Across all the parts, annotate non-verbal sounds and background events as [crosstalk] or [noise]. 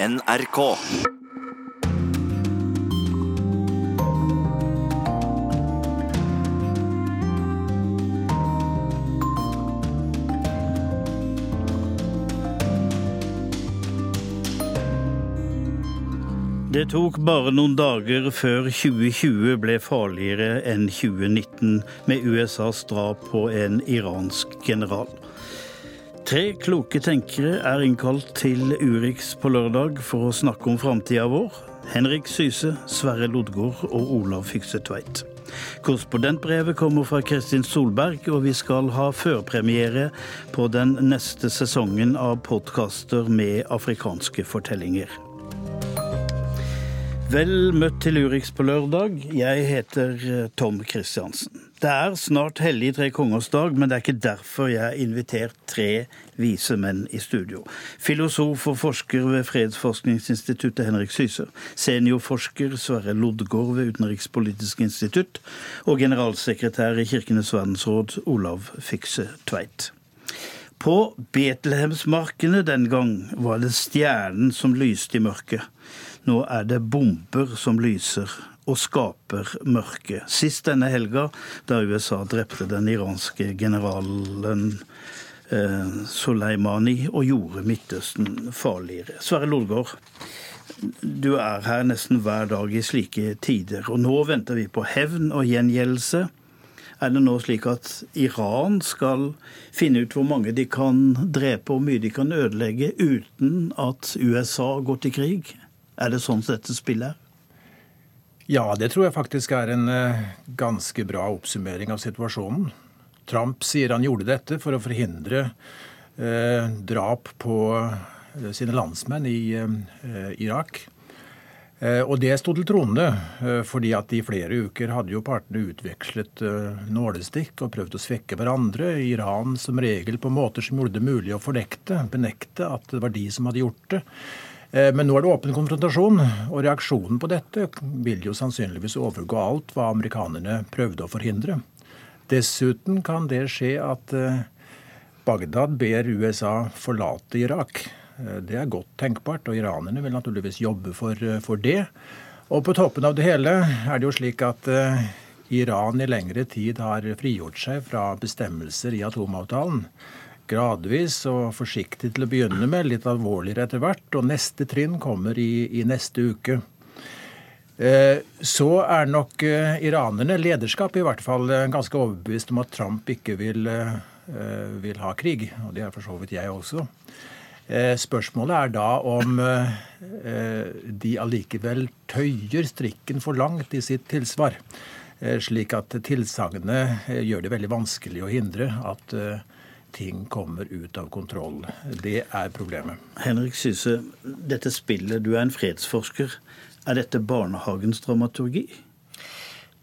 NRK. Det tok bare noen dager før 2020 ble farligere enn 2019 med USAs drap på en iransk general. Tre kloke tenkere er innkalt til Urix på lørdag for å snakke om framtida vår. Henrik Syse, Sverre Lodgaard og Olav Fykse Tveit. Korrespondentbrevet kommer fra Kristin Solberg, og vi skal ha førpremiere på den neste sesongen av podkaster med afrikanske fortellinger. Vel møtt til Urix på lørdag. Jeg heter eh, Tom Kristiansen. Det er snart hellig tre kongers dag, men det er ikke derfor jeg har invitert tre vise menn i studio. Filosof og forsker ved Fredsforskningsinstituttet Henrik Syse. Seniorforsker Sverre Lodgaard ved Utenrikspolitisk institutt. Og generalsekretær i Kirkenes verdensråd Olav Fikse Tveit. På Betlehemsmarkene den gang var det stjernen som lyste i mørket. Nå er det bomber som lyser og skaper mørke. Sist denne helga, da USA drepte den iranske generalen eh, Soleimani og gjorde Midtøsten farligere. Sverre Lodgaard, du er her nesten hver dag i slike tider, og nå venter vi på hevn og gjengjeldelse. Er det nå slik at Iran skal finne ut hvor mange de kan drepe og hvor mye de kan ødelegge, uten at USA går til krig? Er det sånn dette spillet er? Ja, det tror jeg faktisk er en uh, ganske bra oppsummering av situasjonen. Trump sier han gjorde dette for å forhindre eh, drap på uh, sine landsmenn i Irak. Og det sto til troende, fordi at i flere uker hadde jo partene utvekslet nålestikk og prøvd å svekke hverandre. Iran som regel på måter som gjorde det mulig å fornekte, benekte at det var de som hadde gjort det. Eh, men nå er det åpen konfrontasjon, og reaksjonen på dette vil jo sannsynligvis overgå alt hva amerikanerne prøvde å forhindre. Dessuten kan det skje at eh, Bagdad ber USA forlate Irak. Eh, det er godt tenkbart, og iranerne vil naturligvis jobbe for, for det. Og på toppen av det hele er det jo slik at Iran i lengre tid har frigjort seg fra bestemmelser i atomavtalen gradvis og forsiktig til å begynne med, litt alvorligere etter hvert. Og neste trinn kommer i, i neste uke. Eh, så er nok eh, iranerne, lederskap i hvert fall, eh, ganske overbevist om at Trump ikke vil, vil ha krig. Og det er for så vidt jeg også. Spørsmålet er da om de allikevel tøyer strikken for langt i sitt tilsvar. Slik at tilsagnene gjør det veldig vanskelig å hindre at ting kommer ut av kontroll. Det er problemet. Henrik Syse, dette spillet, du er en fredsforsker. Er dette barnehagens dramaturgi?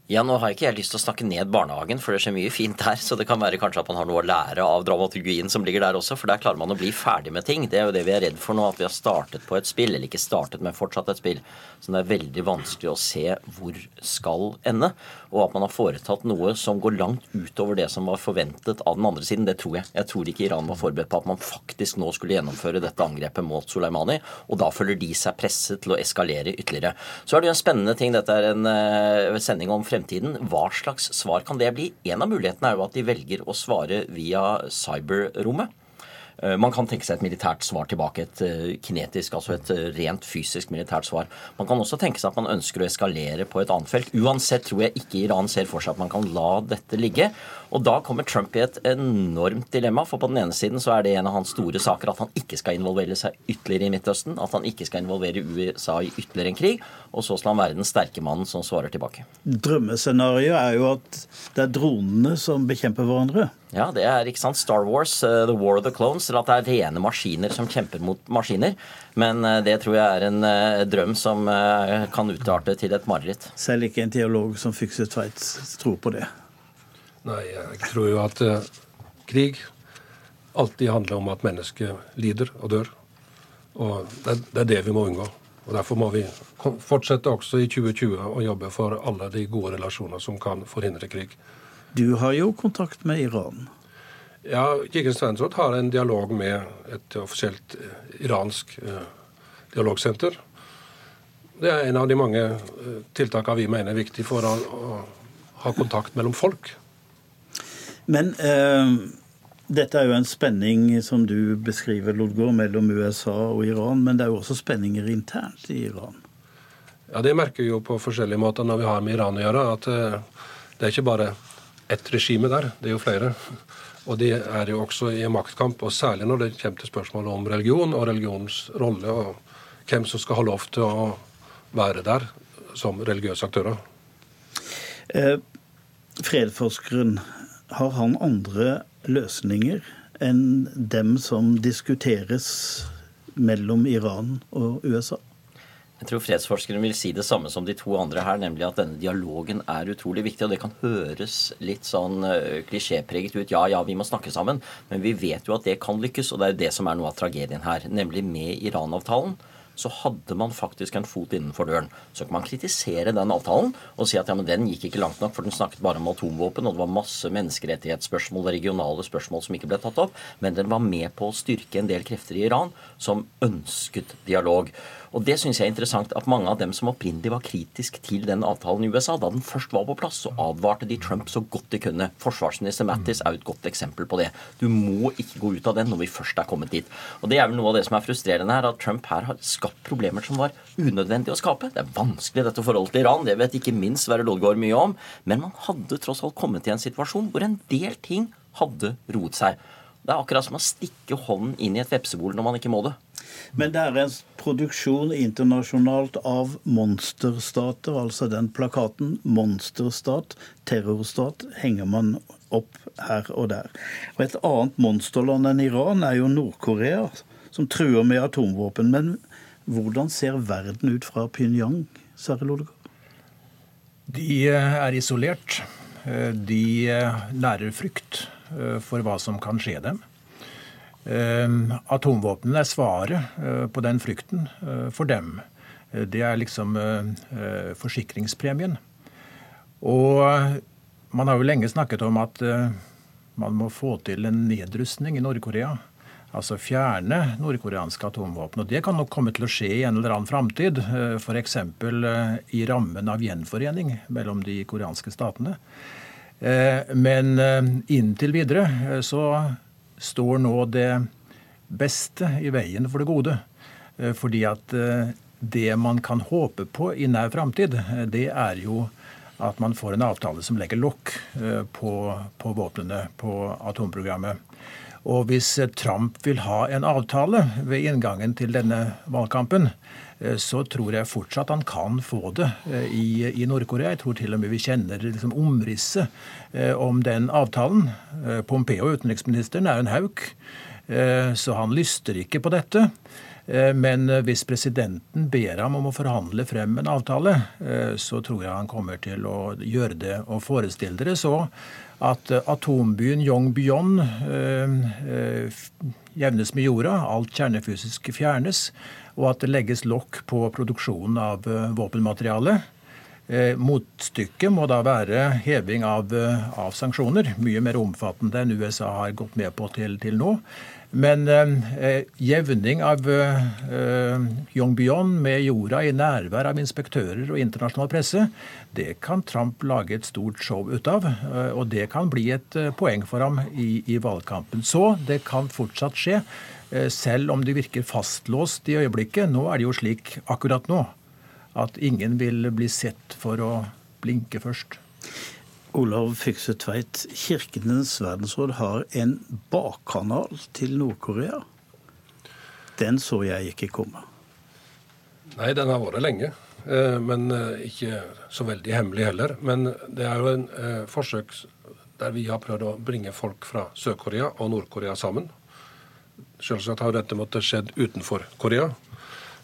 Ja, Nå har ikke jeg lyst til å snakke ned barnehagen, for det skjer mye fint der. Så det kan være kanskje at man har noe å lære av dramaturgien som ligger der også, for der klarer man å bli ferdig med ting. Det er jo det vi er redd for nå, at vi har startet på et spill, eller ikke startet, men fortsatt et spill, Så det er veldig vanskelig å se hvor skal ende. Og at man har foretatt noe som går langt utover det som var forventet av den andre siden, det tror jeg. Jeg tror ikke Iran var forberedt på at man faktisk nå skulle gjennomføre dette angrepet mot Soleimani, og da føler de seg presset til å eskalere ytterligere. Så er det jo en spennende ting, dette er en uh, sending om fremtiden. Hva slags svar kan det bli? En av mulighetene er jo at de velger å svare via cyberrommet. Eh, man kan tenke seg et militært svar tilbake, et eh, kinetisk, altså et eh, rent fysisk militært svar. Man kan også tenke seg at man ønsker å eskalere på et annet felt. Uansett tror jeg ikke Iran ser for seg at man kan la dette ligge. Og da kommer Trump i et enormt dilemma, for på den ene siden så er det en av hans store saker at han ikke skal involvere seg ytterligere i Midtøsten, at han ikke skal involvere USA i ytterligere en krig, og så skal han være den sterke mannen som svarer tilbake. Drømmescenarioet er jo at det er dronene som bekjemper hverandre. Ja, det er ikke sant. Star Wars, uh, The War of the Clones, eller at det er rene maskiner som kjemper mot maskiner. Men uh, det tror jeg er en uh, drøm som kan utarte til et mareritt. Selv ikke en teolog som fikset Tveit tror på det. Nei, jeg tror jo at uh, krig alltid handler om at mennesket lider og dør. Og det, det, er det vi må unngå. Og Derfor må vi fortsette også i 2020 å jobbe for alle de gode relasjoner som kan forhindre krig. Du har jo kontakt med Iran? Ja, Kirkens Verdensråd har en dialog med et offisielt uh, iransk uh, dialogsenter. Det er en av de mange tiltakene vi mener er viktig for å, ha kontakt mellom folk. Men eh, dette er jo en spenning som du beskriver, Lodgaard, mellom USA og Iran. Men det er jo også spenninger internt i Iran? Ja, Det merker vi jo på forskjellige måter når vi har med Iran å gjøre. At eh, det er ikke bare ett regime der, det er jo flere. Og de er jo også i maktkamp, og særlig når det kommer til spørsmålet om religion og religionens rolle, og hvem som skal ha lov til å være der som religiøse aktører. Eh, fredforskeren, har han andre løsninger enn dem som diskuteres mellom Iran og USA? Jeg tror fredsforskeren vil si det samme som de to andre her, nemlig at denne dialogen er utrolig viktig. Og det kan høres litt sånn klisjépreget ut. Ja, ja, vi må snakke sammen. Men vi vet jo at det kan lykkes, og det er jo det som er noe av tragedien her. Nemlig med Iran-avtalen så hadde man faktisk en fot innenfor døren. Så kan man kritisere den avtalen og si at ja, men den gikk ikke langt nok, for den snakket bare om atomvåpen, og det var masse menneskerettighetsspørsmål og regionale spørsmål som ikke ble tatt opp, men den var med på å styrke en del krefter i Iran som ønsket dialog. Og det syns jeg er interessant at mange av dem som opprinnelig var kritisk til den avtalen i USA, da den først var på plass, så advarte de Trump så godt de kunne. Forsvarsminister Mattis er jo et godt eksempel på det. Du må ikke gå ut av den når vi først er kommet dit. Og det er vel noe av det som er frustrerende her, at Trump her har skapt problemer som var unødvendige å skape. Det er vanskelig dette forholdet til Iran, det vet ikke minst Sverre Lodgaard mye om, men man hadde tross alt kommet til en situasjon hvor en del ting hadde roet seg. Det er akkurat som å stikke hånden inn i et vepsebol når man ikke må det. Men det er en produksjon internasjonalt av monsterstater, altså den plakaten 'monsterstat', 'terrorstat', henger man opp her og der. Og Et annet monsterland enn Iran er jo Nord-Korea, som truer med atomvåpen. Men hvordan ser verden ut fra Pyongyang, Sverre Lodegård? De er isolert. De lærer frykt. Eh, for hva som kan skje dem. Eh, atomvåpnene er svaret eh, på den frykten for dem. Det er liksom forsikringspremien. Og man har jo lenge snakket om at man må få til en nedrustning i Nord-Korea. Altså fjerne nordkoreanske atomvåpen. Og det kan nok komme til å skje i en eller annen framtid. F.eks. i rammen av gjenforening mellom de koreanske statene. Eh, men eh, inntil videre eh, så står nå det beste i veien for det gode. Fordi at det man kan håpe på i nær framtid, det er jo at man får en avtale som legger lokk på, på våpnene, på atomprogrammet. Og hvis Trump vil ha en avtale ved inngangen til denne valgkampen, Eh, så tror jeg fortsatt han kan få det eh, i, i Nord-Korea. Jeg tror til og med vi kjenner liksom omrisset eh, om den avtalen. Pompeo, utenriksministeren, er en hauk, så han lyster ikke på dette. Men hvis presidenten ber ham om å forhandle frem en avtale, så tror jeg han kommer til å gjøre det. Og forestille dere så at atombyen Yongbyon jevnes med jorda, alt kjernefysisk fjernes og at det legges lokk på produksjonen av eh, våpenmateriale. Eh, motstykket må da være heving av, eh, av, sanksjoner, mye mer omfattende enn USA har gått med på til, til nå. Men eh, jevning av eh, Yongbyon med jorda i nærvær av inspektører og internasjonal presse, det kan Trump lage et stort show ut av. Eh, og det kan bli et eh, poeng for ham i, i valgkampen. Så det kan fortsatt skje. Eh, selv om det virker fastlåst i øyeblikket. Nå er det jo slik akkurat nå at ingen vil bli sett for å blinke først. Olav Fykse Tveit, Kirkenes verdensråd har en bakkanal til Nord-Korea. Den så jeg ikke komme. Nei, den har vært lenge. Eh, men eh, ikke så veldig hemmelig heller. Men det er jo en forsøk der vi har prøvd å bringe folk fra Sør-Korea og Nord-Korea sammen. Selvsagt har dette måttet skjedd utenfor Korea,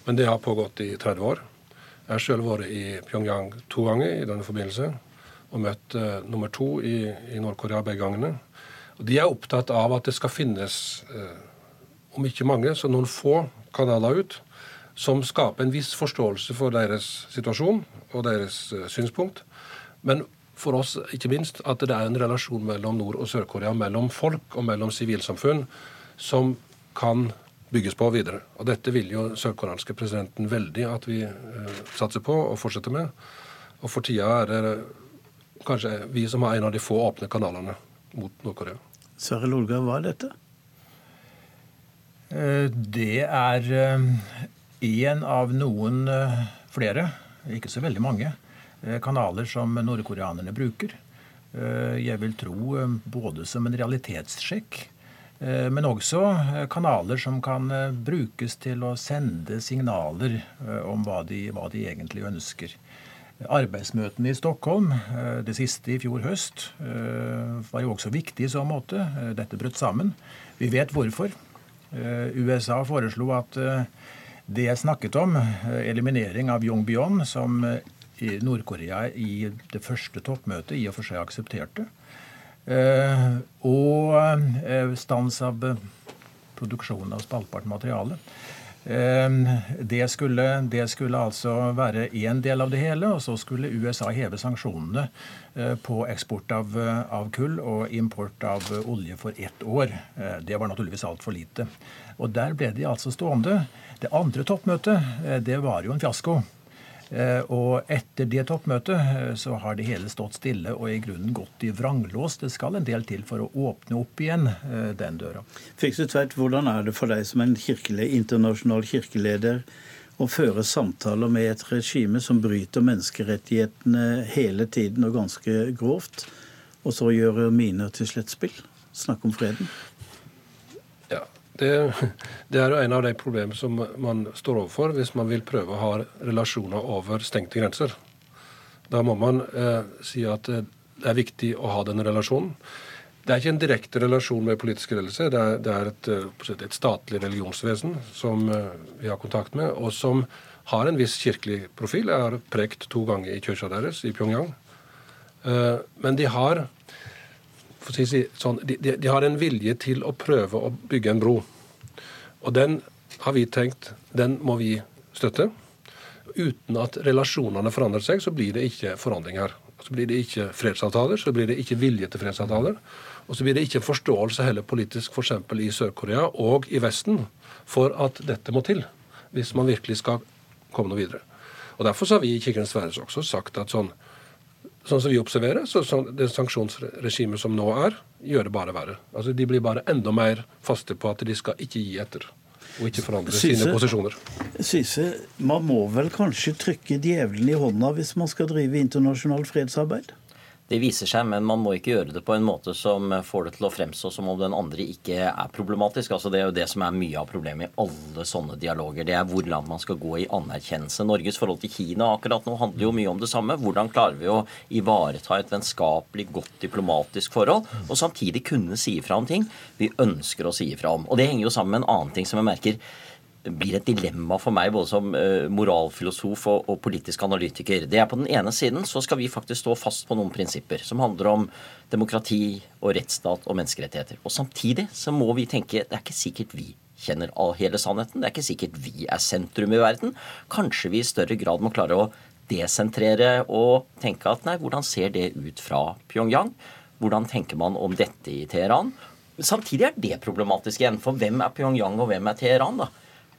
men det har pågått i 30 år. Jeg har selv vært i Pyongyang to ganger i denne forbindelse, og møtt uh, nummer to i, i Nord-Korea begge gangene. Og De er opptatt av at det skal finnes, uh, om ikke mange, så noen få kanaler ut, som skaper en viss forståelse for deres situasjon og deres uh, synspunkt. Men for oss ikke minst at det er en relasjon mellom Nord- og Sør-Korea, mellom folk og mellom sivilsamfunn, som kan bygges på videre. Og dette vil jo sørkoreanske presidenten veldig at vi eh, satser på og fortsetter med. Og for tida er det kanskje vi som er en av de få åpne kanalene mot Nord-Korea. Sverre Lolga, hva er dette? Eh, det er én av noen flere, ikke så veldig mange, kanaler som nordkoreanerne bruker. Jeg vil tro både som en realitetssjekk Eh, men også eh, kanaler som kan eh, brukes til å sende signaler om hva de, hva de egentlig ønsker. Arbeidsmøtene i Stockholm, det siste i fjor høst, var jo også viktig i så måte. Dette brøt sammen. Vi vet hvorfor. USA foreslo at det jeg snakket om, eliminering av Yongbyon, som Nord-Korea i det første toppmøtet i og for seg aksepterte, Eh, og eh, stans av produksjonen av spaltbart materiale. Det skulle, det skulle, altså være én del av det hele, og så skulle USA heve sanksjonene på eksport av, av kull og import av olje for ett år. Det var naturligvis altfor lite. Og der ble de altså stående. Det andre toppmøtet, det var jo en fiasko. Eh, og etter det toppmøtet eh, så har det hele stått stille og i grunnen gått i vranglås. Det skal en del til for å åpne opp igjen eh, den døra. Fikse Tveit, hvordan er det for deg som en kirkelig, internasjonal kirkeleder å føre samtaler med et regime som bryter menneskerettighetene hele tiden og ganske grovt, og så gjøre miner til slettspill? Snakke om freden? Det, det, er jo en av de problemene som man står overfor hvis man vil prøve å ha relasjoner over stengte grenser. Da må man eh, si at eh, det er viktig å ha den relasjonen. Det er ikke en direkte relasjon med politisk ledelse. Det er, det er et, eh, et, statlig religionsvesen som eh, vi har kontakt med, og som har en viss kirkelig profil. Jeg har prekt to ganger i kirka deres i Pyongyang. Men de har si, sånn, de, de, har en vilje til å prøve å bygge en bro. Og den har vi tenkt den må vi støtte. Uten at relasjonene forandrer seg, så blir det ikke forandringer. Så blir det ikke fredsavtaler, så blir det ikke vilje til fredsavtaler. Og så blir det ikke forståelse heller politisk f.eks. i Sør-Korea og i Vesten for at dette må til, hvis man virkelig skal komme noe videre. Og Derfor har vi i Kirkenes Værnes også sagt at sånn, sånn som vi observerer, så, så det sanksjonsregimet som nå er, gjør det bare verre. Altså De blir bare enda mer faste på at de skal ikke gi etter. Og ikke forandre Syse, sine posisjoner. Syse, man må vel kanskje trykke djevelen i hånda hvis man skal drive internasjonalt fredsarbeid? Det viser seg, men man må ikke gjøre det på en måte som får det til å fremstå som om den andre ikke er problematisk. Altså Det er jo det som er mye av problemet i alle sånne dialoger. Det er hvor langt man skal gå i anerkjennelse. Norges forhold til Kina akkurat nå handler jo mye om det samme. Hvordan klarer vi å ivareta et vennskapelig, godt diplomatisk forhold, og samtidig kunne si ifra om ting vi ønsker å si ifra om. Og det henger jo sammen med en annen ting som jeg merker blir et dilemma for meg både som uh, moralfilosof og, og, politisk analytiker. Det er På den ene siden så skal vi faktisk stå fast på noen prinsipper som handler om demokrati og rettsstat og menneskerettigheter. Og Samtidig så må vi tenke det er ikke sikkert vi kjenner all hele sannheten. Det er ikke sikkert vi er sentrum i verden. Kanskje vi i større grad må klare å desentrere og tenke at nei, hvordan ser det ut fra Pyongyang? Hvordan tenker man om dette i Teheran? Samtidig er det problematisk igjen. For hvem er Pyongyang, og hvem er Teheran? da?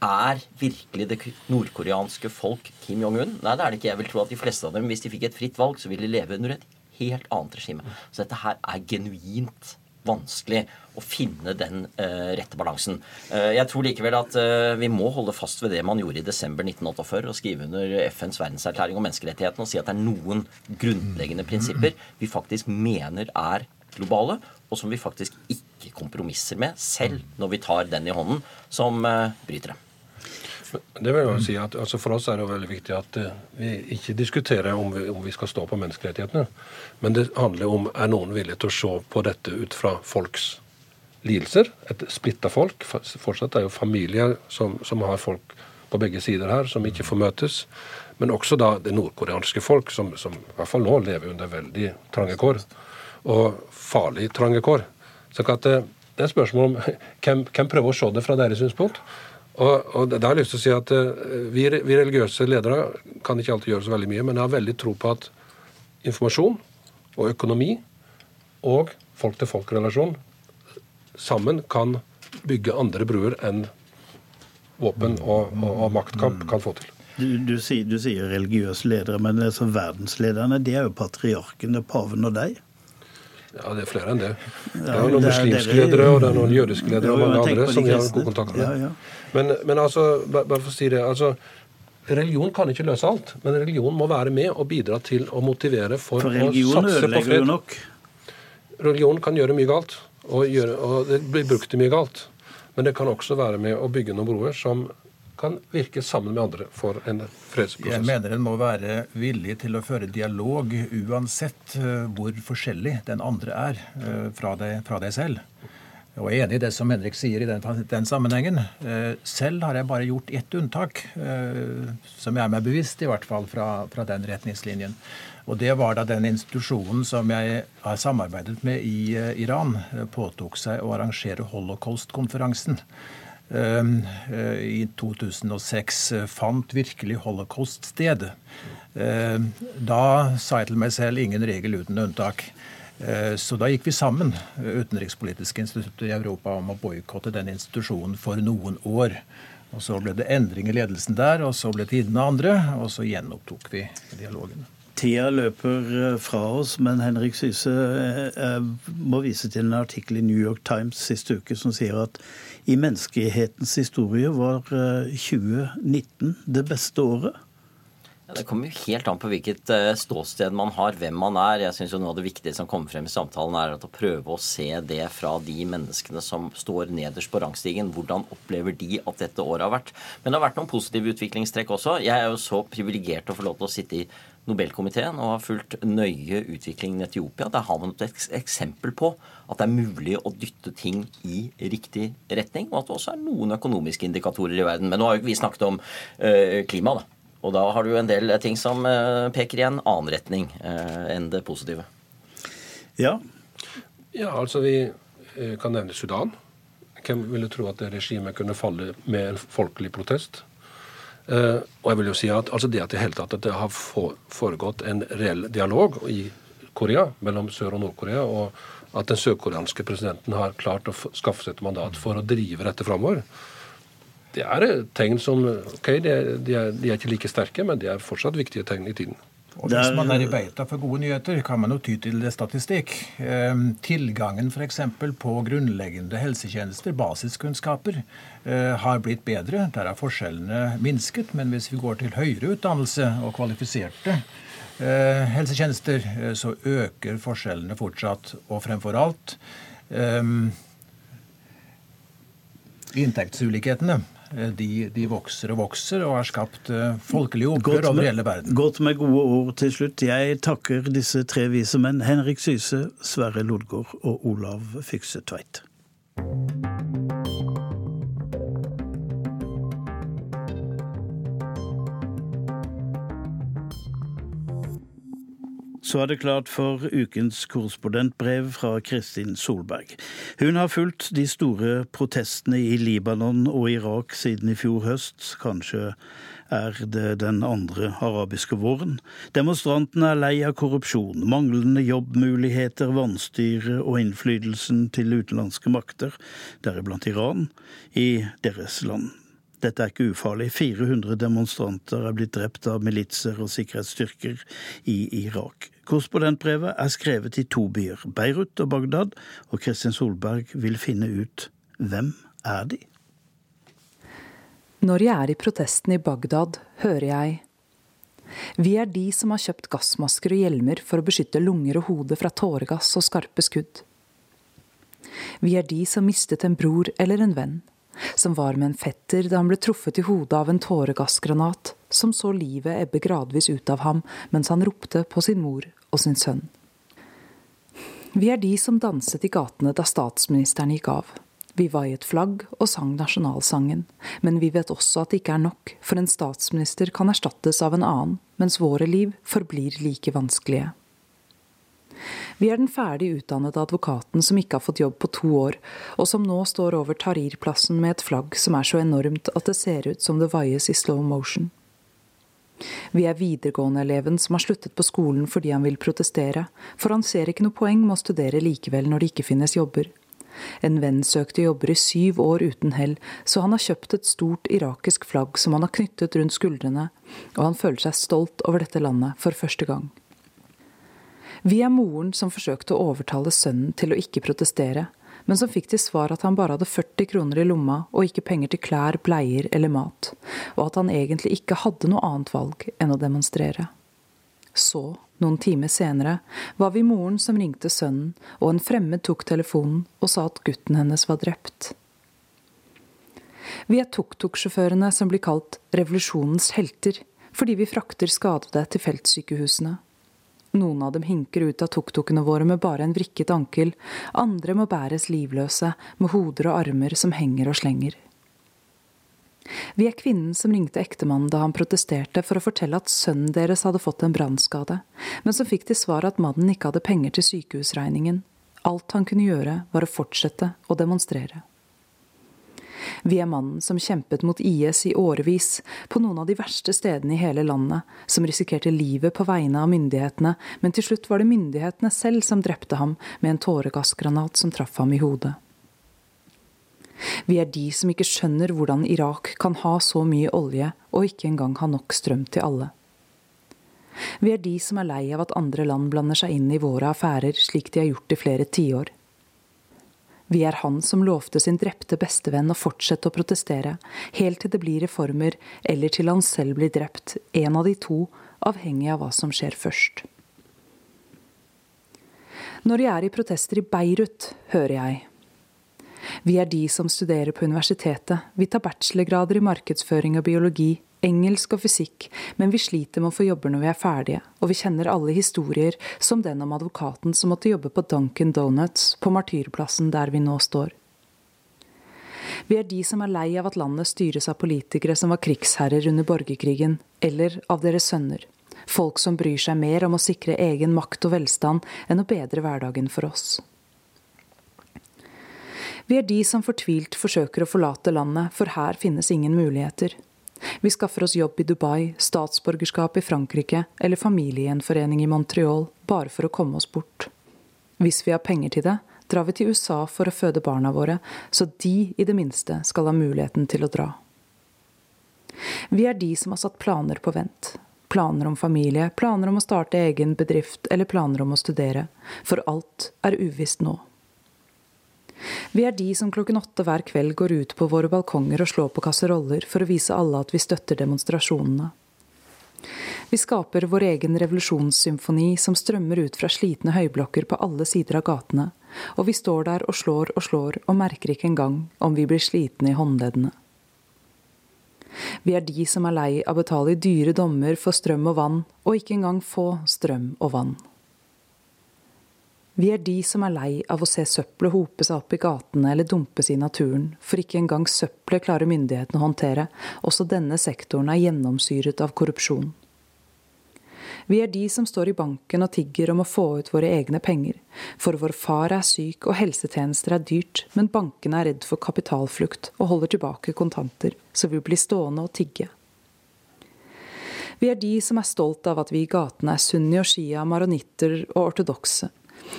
Er virkelig det nordkoreanske folk Kim Jong-un? Nei, det er det ikke. Jeg vil tro at de fleste av dem, hvis de fikk et fritt valg, så ville de leve under et helt annet regime. Så dette her er genuint vanskelig å finne den uh, rette balansen. Uh, jeg tror likevel at uh, vi må holde fast ved det man gjorde i desember 1948, og skrive under FNs verdenserklæring om menneskerettighetene og si at det er noen grunnleggende prinsipper vi faktisk mener er globale, og som vi faktisk ikke kompromisser med, selv når vi tar den i hånden som bryter dem. Det vil jeg si at altså For oss er det veldig viktig at uh, vi ikke diskuterer om vi, om vi, skal stå på menneskerettighetene. Men det handler om er noen villige til å se på dette ut fra folks lidelser. Et splitta folk. Fortsatt er jo familier som, som, har folk på begge sider her, som ikke får møtes. Men også da det nordkoreanske folk, som, som i hvert fall nå lever under veldig trange kår. Og farlig trange kår. Så at det, eh, det er et spørsmål om [laughs] hvem prøver å se det fra deres synspunkt. Og, og da har jeg lyst til å si at uh, vi, vi, religiøse ledere kan ikke alltid gjøre så veldig mye, men jeg har veldig tro på at informasjon og økonomi og folk-til-folk-relasjon sammen kan bygge andre bruer enn våpen og, og, og maktkamp kan få til. Du, du, sier, du sier religiøse ledere, men altså verdenslederne de er jo patriarkene, paven og deg. Ja, det er flere enn det. Det er noen muslimske ledere og det er noen jødiske ledere og mange andre som vi har god kontakt med. Men, men, altså, bare for å si det altså, Religion kan ikke løse alt, men religion må være med og bidra til å motivere for, for å satse på fred. Nok. Religion kan gjøre mye galt, og, gjøre, og det blir brukt til mye galt. Men det kan også være med å bygge noen broer som kan virke sammen med andre for en fredsprosess. Jeg mener en må være villig til å føre dialog uansett eh, hvor forskjellig den andre er eh, fra deg, fra deg selv. Og jeg er enig i det som Henrik sier i den, den, sammenhengen. Eh, selv har jeg bare gjort ett unntak, som jeg er meg bevisst, i hvert fall fra, fra, den retningslinjen. Og det var da den institusjonen som jeg har samarbeidet med i Iran, påtok seg å arrangere holocaust-konferansen. Ehm, eh, i 2006 eh, fant virkelig holocaust sted. Ehm, da sa jeg til meg selv ingen regel uten unntak. Eh, så da gikk vi sammen, utenrikspolitiske institutter i Europa, om å boikotte den institusjonen for noen år. Og Så ble det endring i ledelsen der, og så ble tidene andre, og så gjenopptok vi dialogen. Tida løper fra oss, men Henrik Syse må vise til en artikkel i New York Times siste uke som sier at i menneskehetens historie var 2019 eh, det beste året? Det kommer jo helt an på hvilket eh, ståsted man har, hvem man er. Jeg synes jo Noe av det viktige som kommer frem i samtalen, er å prøve å se det fra de menneskene som står nederst på rangstigen. Hvordan opplever de at dette året har vært? Men det har vært noen positive utviklingstrekk også. Jeg er jo så privilegert å få lov til å sitte i Nobelkomiteen og har fulgt nøye utviklingen i Etiopia. Der har man et eksempel på at det er mulig å dytte ting i riktig retning, og at det også er noen økonomiske indikatorer i verden. Men nå har jo ikke vi snakket om uh, klima, da. Og da har du en del ting som uh, peker i en annen retning uh, enn det positive. Ja. Ja, altså vi kan nevne Sudan. Hvem ville tro at det regimet kunne falle med en folkelig protest? Uh, og jeg vil jo si at altså Det at det, hele tatt, at det har foregått en reell dialog i Korea, mellom Sør- og Nord-Korea, og at den sørkoreanske presidenten har klart å skaffe seg et mandat for å drive dette framover, det er tegn som ok, de er, de, er, de er ikke like sterke, men de er fortsatt viktige tegn i tiden. Og Hvis man er i beita for gode nyheter, kan man jo ty til statistikk. Ehm, tilgangen f.eks. på grunnleggende helsetjenester, basiskunnskaper, eh, har blitt bedre. Der er forskjellene minsket. Men hvis vi går til høyere utdannelse og kvalifiserte eh, helsetjenester, eh, så øker forskjellene fortsatt. Og fremfor alt ehm, inntektsulikhetene. Eh, de, de, vokser og vokser og har skapt uh, folkelige opprør over hele verden. Godt med gode ord til slutt. Jeg takker disse tre vise menn, Henrik Syse, Sverre Lodgaard og Olav Fykse Tveit. Så er det klart for ukens korrespondentbrev fra Kristin Solberg. Hun har fulgt de store protestene i Libanon og Irak siden i fjor høst. Kanskje er det den andre arabiske våren. Demonstrantene er lei av korrupsjon, manglende jobbmuligheter, vanstyre og innflytelsen til utenlandske makter, deriblant Iran, i deres land. Dette er ikke ufarlig. 400 demonstranter er blitt drept av militser og sikkerhetsstyrker i Irak. Korrespondentbrevet er skrevet i to byer, Beirut og Bagdad, og Kristin Solberg vil finne ut hvem er de? Når jeg er i protesten i Bagdad, hører jeg Vi er de som har kjøpt gassmasker og hjelmer for å beskytte lunger og hode fra tåregass og skarpe skudd. Vi er de som mistet en bror eller en venn som var med en fetter da han ble truffet i hodet av en tåregassgranat, som så livet ebbe gradvis ut av ham mens han ropte på sin mor og sin sønn. Vi er de som danset i gatene da statsministeren gikk av. Vi vaiet flagg og sang nasjonalsangen, men vi vet også at det ikke er nok, for en statsminister kan erstattes av en annen, mens våre liv forblir like vanskelige. Vi er den ferdig utdannede advokaten som ikke har fått jobb på to år, og som nå står over Tahrir-plassen med et flagg som er så enormt at det ser ut som det vaies i slow motion. Vi er videregående-eleven som har sluttet på skolen fordi han vil protestere, for han ser ikke noe poeng med å studere likevel når det ikke finnes jobber. En venn søkte jobber i syv år uten hell, så han har kjøpt et stort irakisk flagg som han har knyttet rundt skuldrene, og han føler seg stolt over dette landet for første gang. Vi er moren som forsøkte å overtale sønnen til å ikke protestere, men som fikk til svar at han bare hadde 40 kroner i lomma og ikke penger til klær, bleier eller mat, og at han egentlig ikke hadde noe annet valg enn å demonstrere. Så, noen timer senere, var vi moren som ringte sønnen, og en fremmed tok telefonen og sa at gutten hennes var drept. Vi er tuk-tuk-sjåførene som blir kalt revolusjonens helter, fordi vi frakter skadede til feltsykehusene. Noen av dem hinker ut av tuk-tukene våre med bare en vrikket ankel, andre må bæres livløse, med hoder og armer som henger og slenger. Vi er kvinnen som ringte ektemannen da han protesterte for å fortelle at sønnen deres hadde fått en brannskade, men som fikk til svar at mannen ikke hadde penger til sykehusregningen. Alt han kunne gjøre, var å fortsette å demonstrere. Vi er mannen som kjempet mot IS i årevis, på noen av de verste stedene i hele landet, som risikerte livet på vegne av myndighetene, men til slutt var det myndighetene selv som drepte ham med en tåregassgranat som traff ham i hodet. Vi er de som ikke skjønner hvordan Irak kan ha så mye olje og ikke engang ha nok strøm til alle. Vi er de som er lei av at andre land blander seg inn i våre affærer slik de har gjort i flere tiår. Vi er han som lovte sin drepte bestevenn å fortsette å protestere, helt til det blir reformer, eller til han selv blir drept, en av de to, avhengig av hva som skjer først. Når jeg er i protester i Beirut, hører jeg. Vi er de som studerer på universitetet, vi tar bachelorgrader i markedsføring og biologi, engelsk og fysikk, men vi sliter med å få jobber når vi er ferdige, og vi kjenner alle historier, som den om advokaten som måtte jobbe på Duncan Donuts på Martyrplassen der vi nå står. Vi er de som er lei av at landet styres av politikere som var krigsherrer under borgerkrigen, eller av deres sønner. Folk som bryr seg mer om å sikre egen makt og velstand enn å bedre hverdagen for oss. Vi er de som fortvilt forsøker å forlate landet, for her finnes ingen muligheter. Vi skaffer oss jobb i Dubai, statsborgerskap i Frankrike eller familiegjenforening i Montreal bare for å komme oss bort. Hvis vi har penger til det, drar vi til USA for å føde barna våre, så de i det minste skal ha muligheten til å dra. Vi er de som har satt planer på vent. Planer om familie, planer om å starte egen bedrift eller planer om å studere. For alt er uvisst nå. Vi er de som klokken åtte hver kveld går ut på våre balkonger og slår på kasseroller for å vise alle at vi støtter demonstrasjonene. Vi skaper vår egen revolusjonssymfoni som strømmer ut fra slitne høyblokker på alle sider av gatene, og vi står der og slår og slår og merker ikke engang om vi blir slitne i håndleddene. Vi er de som er lei av å betale dyre dommer for strøm og vann, og ikke engang få strøm og vann. Vi er de som er lei av å se søppelet hope seg opp i gatene eller dumpes i naturen, for ikke engang søppelet klarer myndighetene å håndtere. Også denne sektoren er gjennomsyret av korrupsjon. Vi er de som står i banken og tigger om å få ut våre egne penger, for vår far er syk og helsetjenester er dyrt, men bankene er redd for kapitalflukt og holder tilbake kontanter, så vi blir stående og tigge. Vi er de som er stolt av at vi i gatene er sunni og shia, maronitter og ortodokse,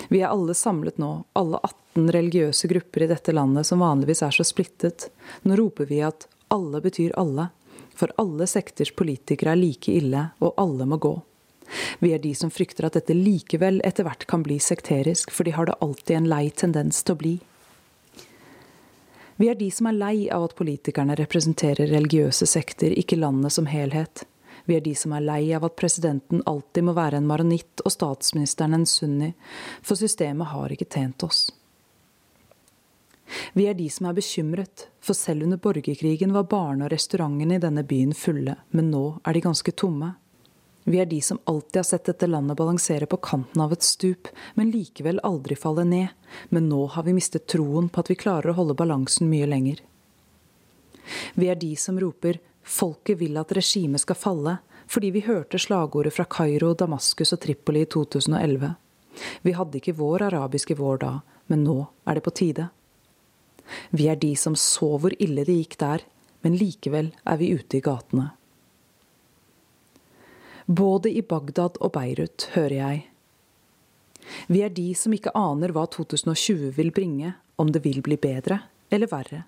vi er alle samlet nå, alle 18 religiøse grupper i dette landet som vanligvis er så splittet. Nå roper vi at alle betyr alle, for alle sekters politikere er like ille, og alle må gå. Vi er de som frykter at dette likevel etter hvert kan bli sekterisk, for de har det alltid en lei tendens til å bli. Vi er de som er lei av at politikerne representerer religiøse sekter, ikke landet som helhet. Vi er de som er lei av at presidenten alltid må være en maronitt og statsministeren en sunni, for systemet har ikke tjent oss. Vi er de som er bekymret, for selv under borgerkrigen var barne- og restaurantene i denne byen fulle, men nå er de ganske tomme. Vi er de som alltid har sett dette landet balansere på kanten av et stup, men likevel aldri falle ned. Men nå har vi mistet troen på at vi klarer å holde balansen mye lenger. Vi er de som roper Folket vil at regimet skal falle, fordi vi hørte slagordet fra Kairo, Damaskus og Tripoli i 2011. Vi hadde ikke vår arabiske vår da, men nå er det på tide. Vi er de som så hvor ille det gikk der, men likevel er vi ute i gatene. Både i Bagdad og Beirut hører jeg. Vi er de som ikke aner hva 2020 vil bringe, om det vil bli bedre eller verre.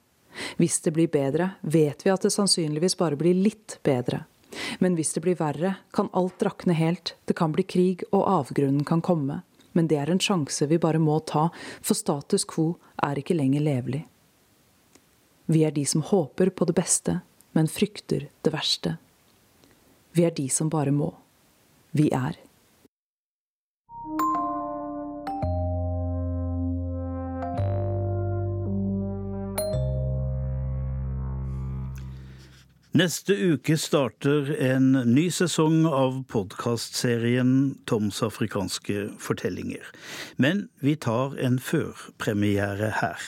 Hvis det blir bedre, vet vi at det sannsynligvis bare blir litt bedre. Men hvis det blir verre, kan alt rakne helt, det kan bli krig og avgrunnen kan komme. Men det er en sjanse vi bare må ta, for status quo er ikke lenger levelig. Vi er de som håper på det beste, men frykter det verste. Vi er de som bare må. Vi er. Neste uke starter en ny sesong av podkastserien Toms afrikanske fortellinger. Men vi tar en førpremiere her.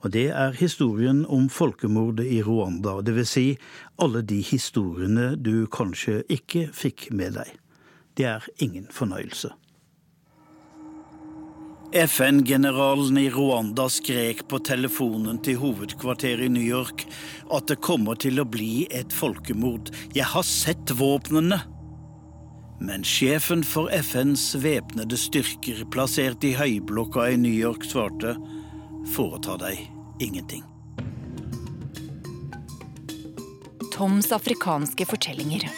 Og det er historien om folkemordet i Rwanda. Dvs. Si alle de historiene du kanskje ikke fikk med deg. Det er ingen fornøyelse. FN-generalen i Rwanda skrek på telefonen til hovedkvarteret i New York at det kommer til å bli et folkemord. Jeg har sett våpnene! Men sjefen for FNs væpnede styrker, plassert i høyblokka i New York, svarte foreta deg ingenting. Toms afrikanske fortellinger.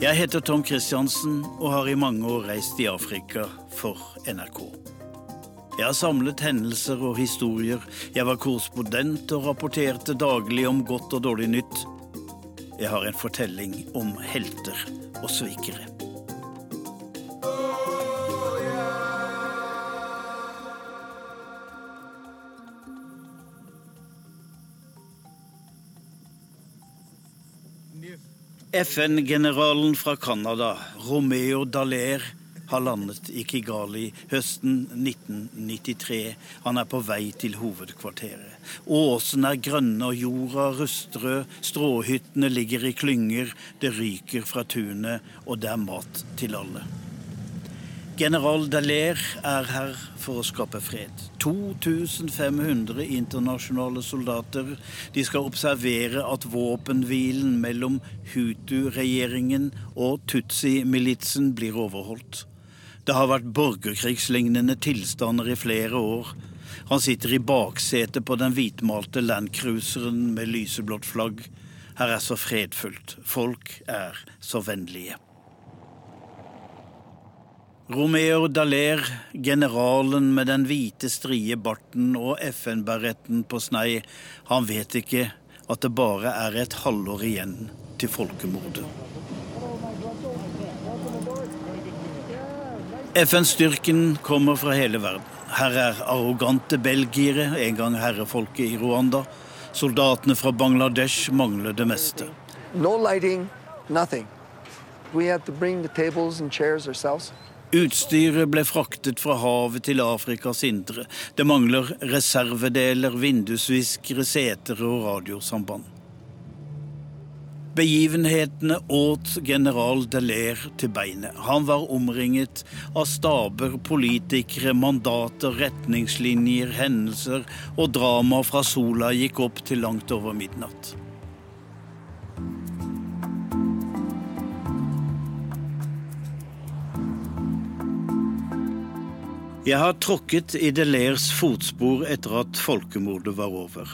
Jeg heter Tom Christiansen og har i mange år reist i Afrika for NRK. Jeg har samlet hendelser og historier. Jeg var korrespondent og rapporterte daglig om godt og dårlig nytt. Jeg har en fortelling om helter og svikere. FN-generalen fra Canada, Romeo Dallaire, har landet i Kigali høsten 1993. Han er på vei til hovedkvarteret. Åsene er grønne og jorda rustrød. Stråhyttene ligger i klynger. Det ryker fra tunet, og det er mat til alle. General Dallaire er her for å skape fred. 2500 internasjonale soldater. De skal observere at våpenhvilen mellom Hutu-regjeringen og Tutsi-militsen blir overholdt. Det har vært borgerkrigslignende tilstander i flere år. Han sitter i baksetet på den hvitmalte landcruiseren med lyseblått flagg. Her er så fredfullt. Folk er så vennlige. Romeo Dallaire, generalen med den hvite, strie barten og FN-beretten på snei, han vet ikke at det bare er et halvår igjen til folkemordet. FN-styrken kommer fra hele verden. Her er arrogante belgiere, en gang herrefolket i Rwanda. Soldatene fra Bangladesh mangler det meste. No lighting, nothing. We had to bring the tables and chairs. Utstyret ble fraktet fra havet til Afrikas indre. Det mangler reservedeler, vindusviskere, seter og radiosamband. Begivenhetene åt general Deler til beinet. Han var omringet av staber, politikere, mandater, retningslinjer, hendelser og drama fra sola gikk opp til langt over midnatt. Jeg har tråkket i Delairs fotspor etter at folkemordet var over.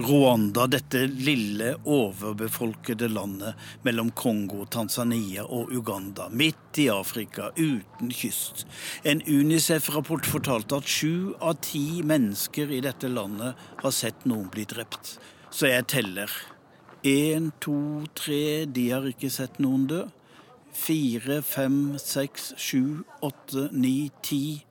Rwanda, dette lille, overbefolkede landet mellom Kongo, Tanzania og Uganda, midt i Afrika, uten kyst. En Unicef-rapport fortalte at sju av ti mennesker i dette landet har sett noen bli drept. Så jeg teller. Én, to, tre, de har ikke sett noen dø. Fire, fem, seks, sju, åtte, ni, ti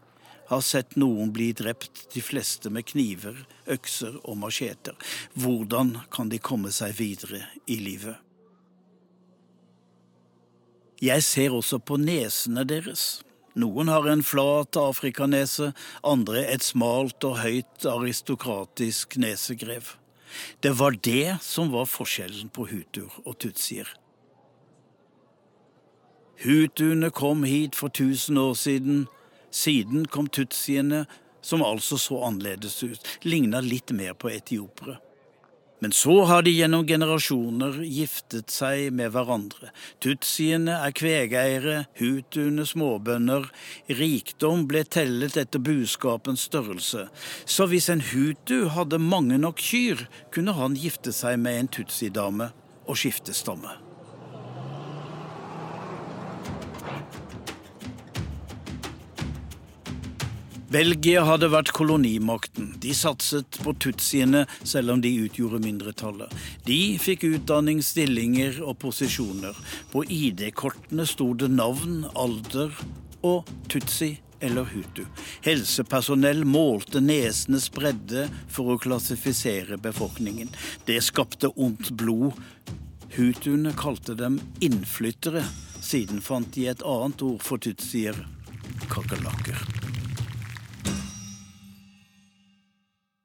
har sett noen bli drept, de fleste med kniver, økser og macheter. Hvordan kan de komme seg videre i livet? Jeg ser også på nesene deres. Noen har en flat afrikanese, andre et smalt og høyt aristokratisk nesegrev. Det var det som var forskjellen på hutuer og tutsier. Hutuene kom hit for tusen år siden, siden kom tutsiene, som altså så annerledes ut, ligna litt mer på etiopere. Men så har de gjennom generasjoner giftet seg med hverandre. Tutsiene er kvegeiere, hutuene småbønder. Rikdom ble tellet etter buskapens størrelse. Så hvis en hutu hadde mange nok kyr, kunne han gifte seg med en tutsidame og skifte stamme. Belgia hadde vært kolonimakten. De satset på tutsiene, selv om de utgjorde mindretallet. De fikk utdanning, stillinger og posisjoner. På ID-kortene sto det navn, alder og tutsi eller hutu. Helsepersonell målte nesenes bredde for å klassifisere befolkningen. Det skapte ondt blod. Hutuene kalte dem innflyttere. Siden fant de et annet ord for tutsier kakerlakker.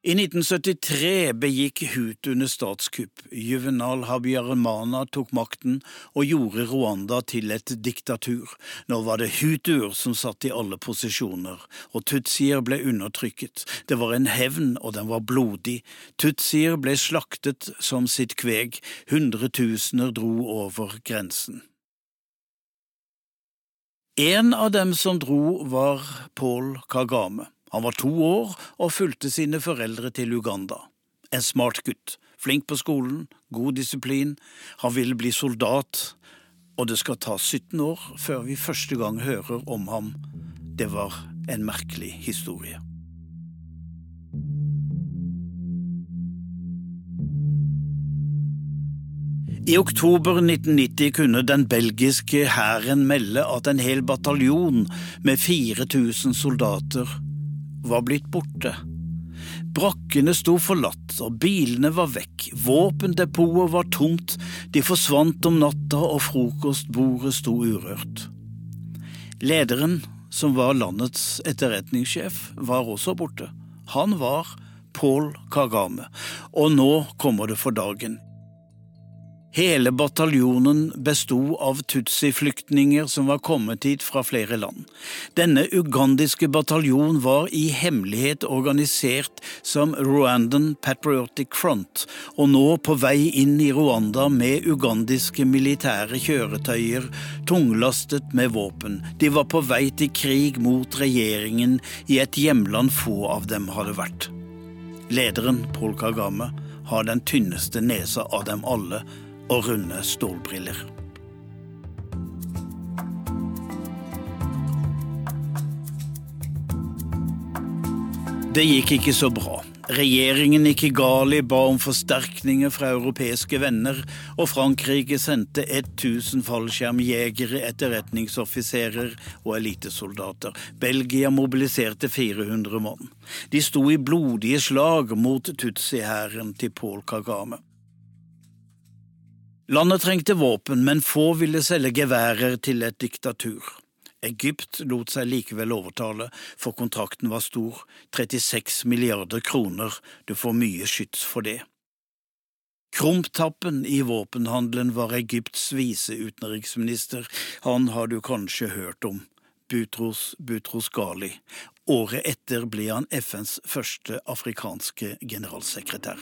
I 1973 begikk hutuene statskupp. Juvenal Habyarimana tok makten og gjorde Rwanda til et diktatur. Nå var det hutuer som satt i alle posisjoner, og tutsier ble undertrykket. Det var en hevn, og den var blodig. Tutsier ble slaktet som sitt kveg. Hundretusener dro over grensen. En av dem som dro, var Paul Kagame. Han var to år og fulgte sine foreldre til Uganda. En smart gutt, flink på skolen, god disiplin. Han ville bli soldat, og det skal ta 17 år før vi første gang hører om ham. Det var en merkelig historie. I oktober 1990 kunne den belgiske hæren melde at en hel bataljon med 4000 soldater var blitt borte. Brakkene sto forlatt, og bilene var vekk, våpendepotet var tomt, de forsvant om natta og frokostbordet sto urørt. Lederen, som var landets etterretningssjef, var også borte. Han var Paul Kagame, og nå kommer det for dagen. Hele bataljonen besto av tutsi-flyktninger som var kommet hit fra flere land. Denne ugandiske bataljon var i hemmelighet organisert som Rwandan Patriotic Front, og nå på vei inn i Rwanda med ugandiske militære kjøretøyer tunglastet med våpen. De var på vei til krig mot regjeringen i et hjemland få av dem hadde vært. Lederen, Paul Kagame, har den tynneste nesa av dem alle og runde stålbriller. Det gikk ikke så bra. Regjeringen i Kigali ba om forsterkninger fra europeiske venner, og Frankrike sendte 1000 fallskjermjegere, etterretningsoffiserer og elitesoldater. Belgia mobiliserte 400 mann. De sto i blodige slag mot Tutsi-hæren til Paul Kagame. Landet trengte våpen, men få ville selge geværer til et diktatur. Egypt lot seg likevel overtale, for kontrakten var stor, 36 milliarder kroner, du får mye skyts for det. Krumtappen i våpenhandelen var Egypts viseutenriksminister, han har du kanskje hørt om, Butros Butros Ghali. Året etter ble han FNs første afrikanske generalsekretær.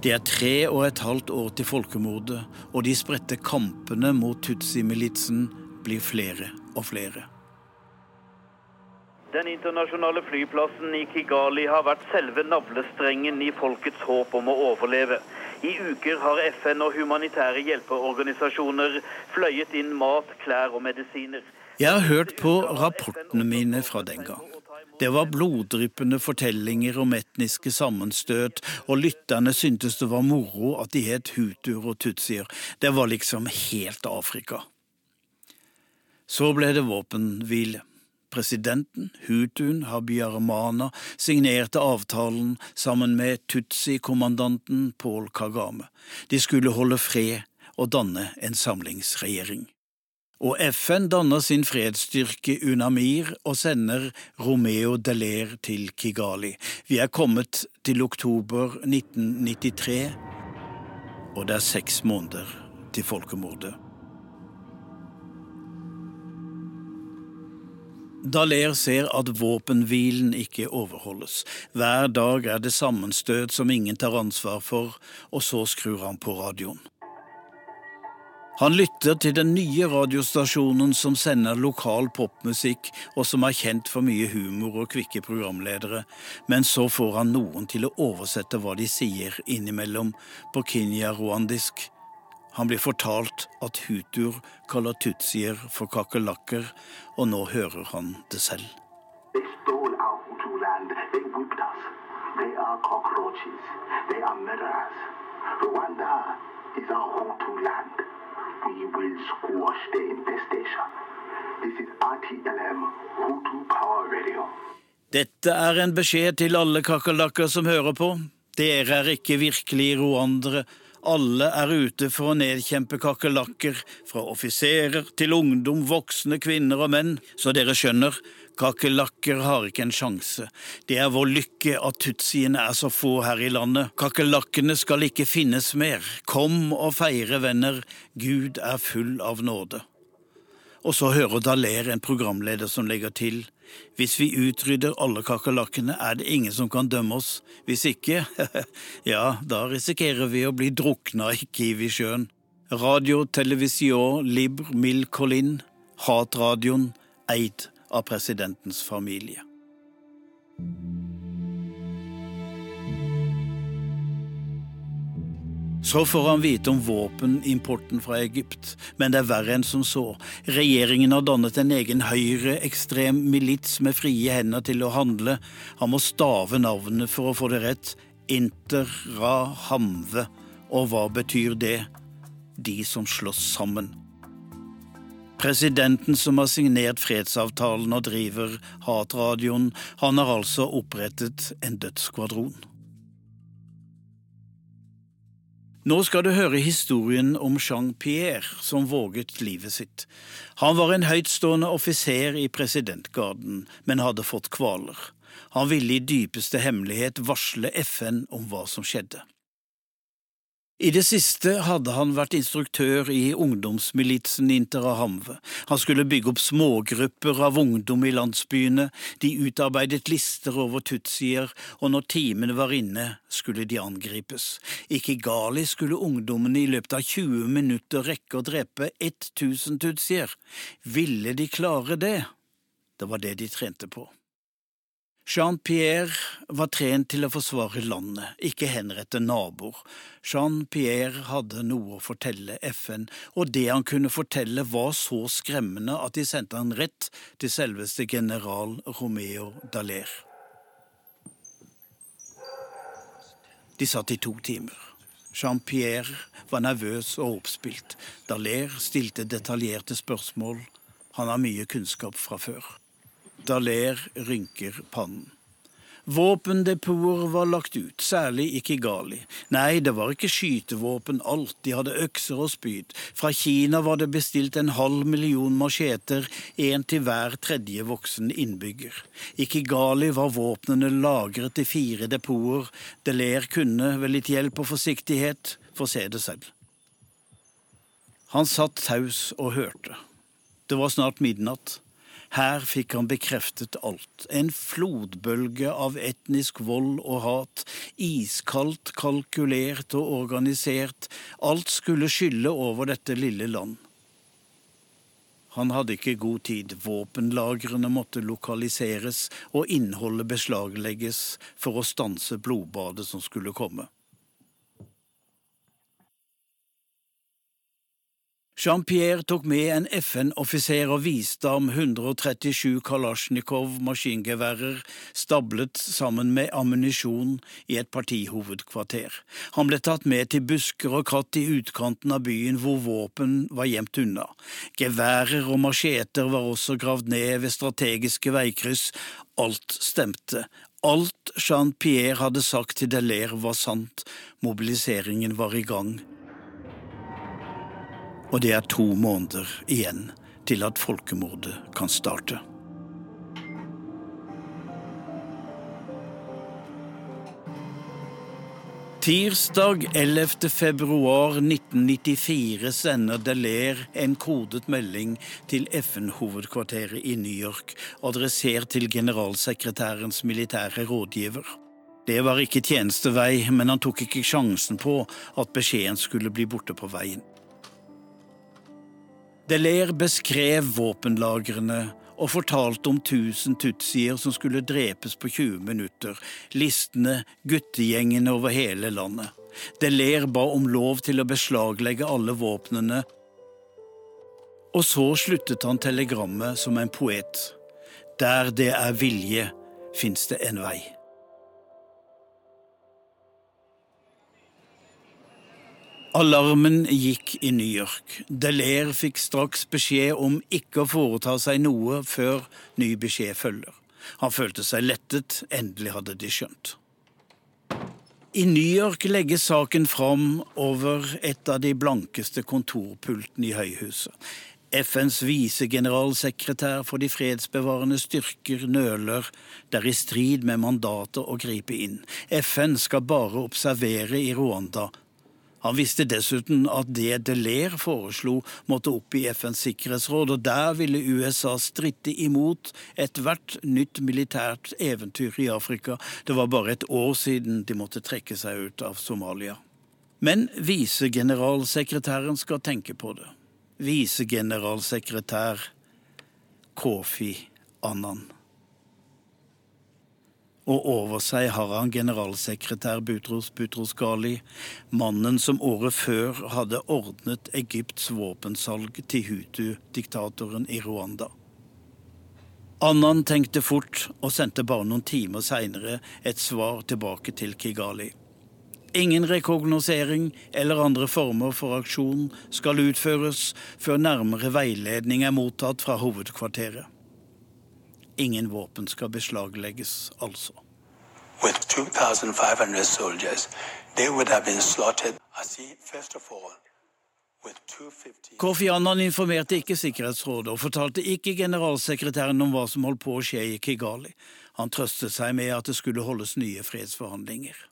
Det er tre og et halvt år til folkemordet, og de spredte kampene mot Tutsi-militsen blir flere og flere. Den internasjonale flyplassen i Kigali har vært selve navlestrengen i folkets håp om å overleve. I uker har FN og humanitære hjelpeorganisasjoner fløyet inn mat, klær og medisiner. Jeg har hørt på rapportene mine fra den gang. Det var bloddryppende fortellinger om etniske sammenstøt, og lytterne syntes det var moro at de het hutuer og tutsier. Det var liksom helt Afrika. Så ble det våpenhvile. Presidenten, hutuen Habiyarmana signerte avtalen sammen med Tutsi-kommandanten Paul Kagame. De skulle holde fred og danne en samlingsregjering og FN danner sin fredsstyrke UNAMIR og sender Romeo Deler til Kigali. Vi er kommet til oktober 1993, og det er seks måneder til folkemordet. Daler ser at våpenhvilen ikke overholdes. Hver dag er det sammenstøt som ingen tar ansvar for, og så skrur han på radioen. Han lytter til den nye radiostasjonen som sender lokal popmusikk, og som er kjent for mye humor og kvikke programledere, men så får han noen til å oversette hva de sier innimellom på kinyarwandisk. Han blir fortalt at hutuer kaller tutsier for kakerlakker, og nå hører han det selv. They stole our land. They whipped us. They are cockroaches. They are murderers. Rwanda is our Hutu land. We squash the infestation. This is RTLM, Hutu Power Radio. Dette er en beskjed til alle kakerlakker som hører på. Dere er ikke virkelige rwandere. Alle er ute for å nedkjempe kakerlakker, fra offiserer til ungdom, voksne, kvinner og menn. Så dere skjønner, kakerlakker har ikke en sjanse. Det er vår lykke at tutsiene er så få her i landet. Kakerlakkene skal ikke finnes mer. Kom og feire, venner. Gud er full av nåde. Og så hører Daler en programleder som legger til hvis vi utrydder alle kakerlakkene, er det ingen som kan dømme oss. Hvis ikke, [laughs] ja, da risikerer vi å bli drukna i Kiwi-sjøen. Radio Televisio Libre Mil Colin, hatradioen eid av presidentens familie. Så får han vite om våpenimporten fra Egypt, men det er verre enn som så. Regjeringen har dannet en egen høyreekstrem milits med frie hender til å handle. Han må stave navnet for å få det rett. Interrahamve. Og hva betyr det? De som slåss sammen. Presidenten som har signert fredsavtalen og driver hatradioen, han har altså opprettet en dødsskvadron. Nå skal du høre historien om Jean-Pierre som våget livet sitt. Han var en høytstående offiser i presidentgarden, men hadde fått kvaler. Han ville i dypeste hemmelighet varsle FN om hva som skjedde. I det siste hadde han vært instruktør i ungdomsmilitsen Interahamve. Han skulle bygge opp smågrupper av ungdom i landsbyene, de utarbeidet lister over tutsier, og når timene var inne, skulle de angripes. Ikke Kigali skulle ungdommene i løpet av 20 minutter rekke å drepe 1000 tutsier. Ville de klare det? Det var det de trente på. Jean-Pierre var trent til å forsvare landet, ikke henrette naboer. Jean-Pierre hadde noe å fortelle FN, og det han kunne fortelle var så skremmende at de sendte han rett til selveste general Romeo Dallaire. De satt i to timer. Jean-Pierre var nervøs og oppspilt. Dallaire stilte detaljerte spørsmål. Han har mye kunnskap fra før. Daler rynker pannen. Våpendepoter var lagt ut, særlig i Kigali. Nei, det var ikke skytevåpen alt, de hadde økser og spyd. Fra Kina var det bestilt en halv million macheter, én til hver tredje voksen innbygger. I Kigali var våpnene lagret i fire depoter. Deler kunne, ved litt hjelp og forsiktighet, få se det selv. Han satt taus og hørte. Det var snart midnatt. Her fikk han bekreftet alt. En flodbølge av etnisk vold og hat. Iskaldt, kalkulert og organisert. Alt skulle skylle over dette lille land. Han hadde ikke god tid. Våpenlagrene måtte lokaliseres og innholdet beslaglegges for å stanse blodbadet som skulle komme. Jean-Pierre tok med en FN-offiser og viste ham 137 Kalasjnikov maskingeværer stablet sammen med ammunisjon i et partihovedkvarter. Han ble tatt med til busker og kratt i utkanten av byen hvor våpen var gjemt unna. Geværer og macheter var også gravd ned ved strategiske veikryss. Alt stemte. Alt Jean-Pierre hadde sagt til Delaire var sant. Mobiliseringen var i gang og det er to måneder igjen til at folkemordet kan starte. Tirsdag 11. februar 1994 sender Delair en kodet melding til FN-hovedkvarteret i New York, adressert til generalsekretærens militære rådgiver. Det var ikke tjenestevei, men han tok ikke sjansen på at beskjeden skulle bli borte på veien. Delair beskrev våpenlagrene og fortalte om tusen tutsier som skulle drepes på 20 minutter, listene, guttegjengene over hele landet. Deler ba om lov til å beslaglegge alle våpnene, og så sluttet han telegrammet som en poet. Der det er vilje, fins det en vei. Alarmen gikk i New York. Delair fikk straks beskjed om ikke å foreta seg noe før ny beskjed følger. Han følte seg lettet, endelig hadde de skjønt. I New York legges saken fram over et av de blankeste kontorpultene i høyhuset. FNs visegeneralsekretær for de fredsbevarende styrker nøler. Det er i strid med mandatet å gripe inn. FN skal bare observere i Rwanda, han visste dessuten at det Delaire foreslo, måtte opp i FNs sikkerhetsråd, og der ville USA stritte imot ethvert nytt militært eventyr i Afrika. Det var bare et år siden de måtte trekke seg ut av Somalia. Men visegeneralsekretæren skal tenke på det. Visegeneralsekretær Kofi Annan og over seg har han generalsekretær Butros Butros Ghali, mannen som året før hadde ordnet Egypts våpensalg til Hutu-diktatoren i Rwanda. Annan tenkte fort og sendte bare noen timer seinere et svar tilbake til Kigali. Ingen rekognosering eller andre former for aksjon skal utføres før nærmere veiledning er mottatt fra hovedkvarteret. Ingen våpen skal beslaglegges, altså. With 2,500 soldiers, Kofi Annan informerte ikke Sikkerhetsrådet og fortalte ikke generalsekretæren om hva som holdt på å skje i Kigali. Han trøstet seg med at det skulle holdes nye fredsforhandlinger.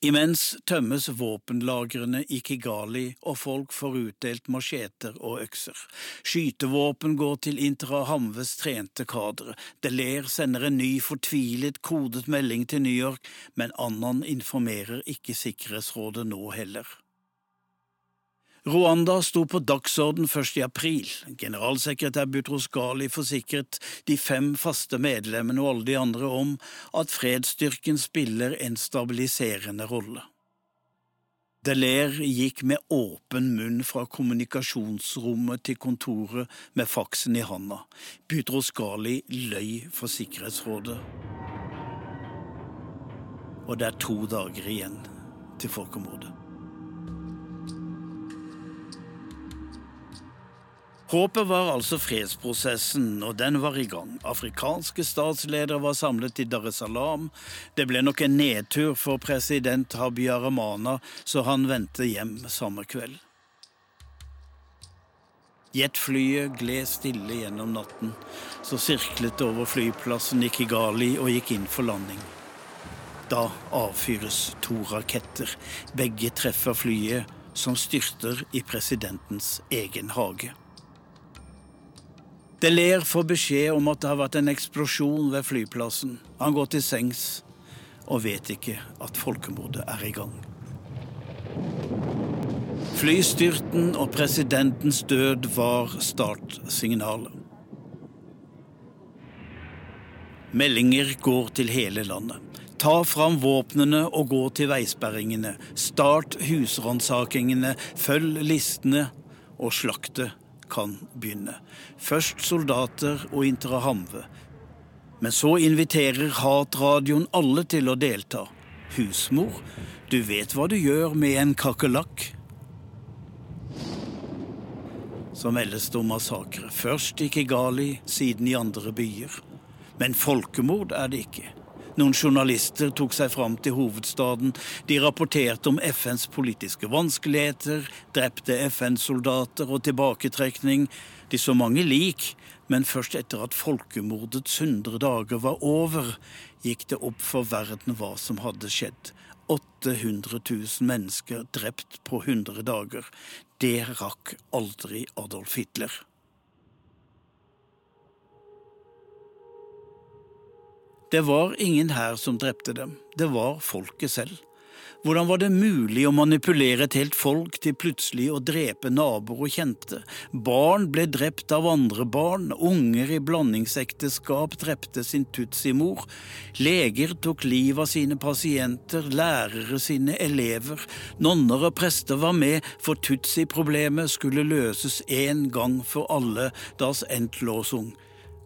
Imens tømmes våpenlagrene i Kigali, og folk får utdelt macheter og økser. Skytevåpen går til Interahamves trente kadre. Deler sender en ny, fortvilet, kodet melding til New York, men Annan informerer ikke Sikkerhetsrådet nå heller. Rwanda sto på dagsorden først i april. Generalsekretær Butros Ghali forsikret de fem faste medlemmene og alle de andre om at fredsstyrken spiller en stabiliserende rolle. Deler gikk med åpen munn fra kommunikasjonsrommet til kontoret med faksen i handa. Butros Ghali løy for Sikkerhetsrådet. Og det er to dager igjen til folkemordet. Håpet var altså fredsprosessen, og den var i gang. Afrikanske statsledere var samlet i Dar es Salaam. Det ble nok en nedtur for president Habyaramana, så han vendte hjem samme kveld. Jetflyet gled stille gjennom natten, så sirklet det over flyplassen i Kigali og gikk inn for landing. Da avfyres to raketter. Begge treffer flyet, som styrter i presidentens egen hage. Deler får beskjed om at det har vært en eksplosjon ved flyplassen. Han går til sengs og vet ikke at folkemordet er i gang. Flystyrten og presidentens død var startsignalet. Meldinger går til hele landet. Ta fram våpnene og gå til veisperringene. Start husransakingene, følg listene og slakte kan begynne. Først soldater og Interahamwe. Men så inviterer hatradioen alle til å delta. Husmor, du vet hva du gjør med en kakerlakk? Så meldes det om massakre. Først i Kigali, siden i andre byer. Men folkemord er det ikke. Noen journalister tok seg fram til hovedstaden. De rapporterte om FNs politiske vanskeligheter, drepte FN-soldater og tilbaketrekning. De så mange lik, Men først etter at folkemordets hundre dager var over, gikk det opp for verden hva som hadde skjedd. 800 000 mennesker drept på 100 dager. Det rakk aldri Adolf Hitler. Det var ingen her som drepte dem, det var folket selv. Hvordan var det mulig å manipulere et helt folk til plutselig å drepe naboer og kjente? Barn ble drept av andre barn, unger i blandingsekteskap drepte sin tutsi-mor, leger tok livet av sine pasienter, lærere sine elever, nonner og prester var med, for tutsi-problemet skulle løses en gang for alle, das Endlosung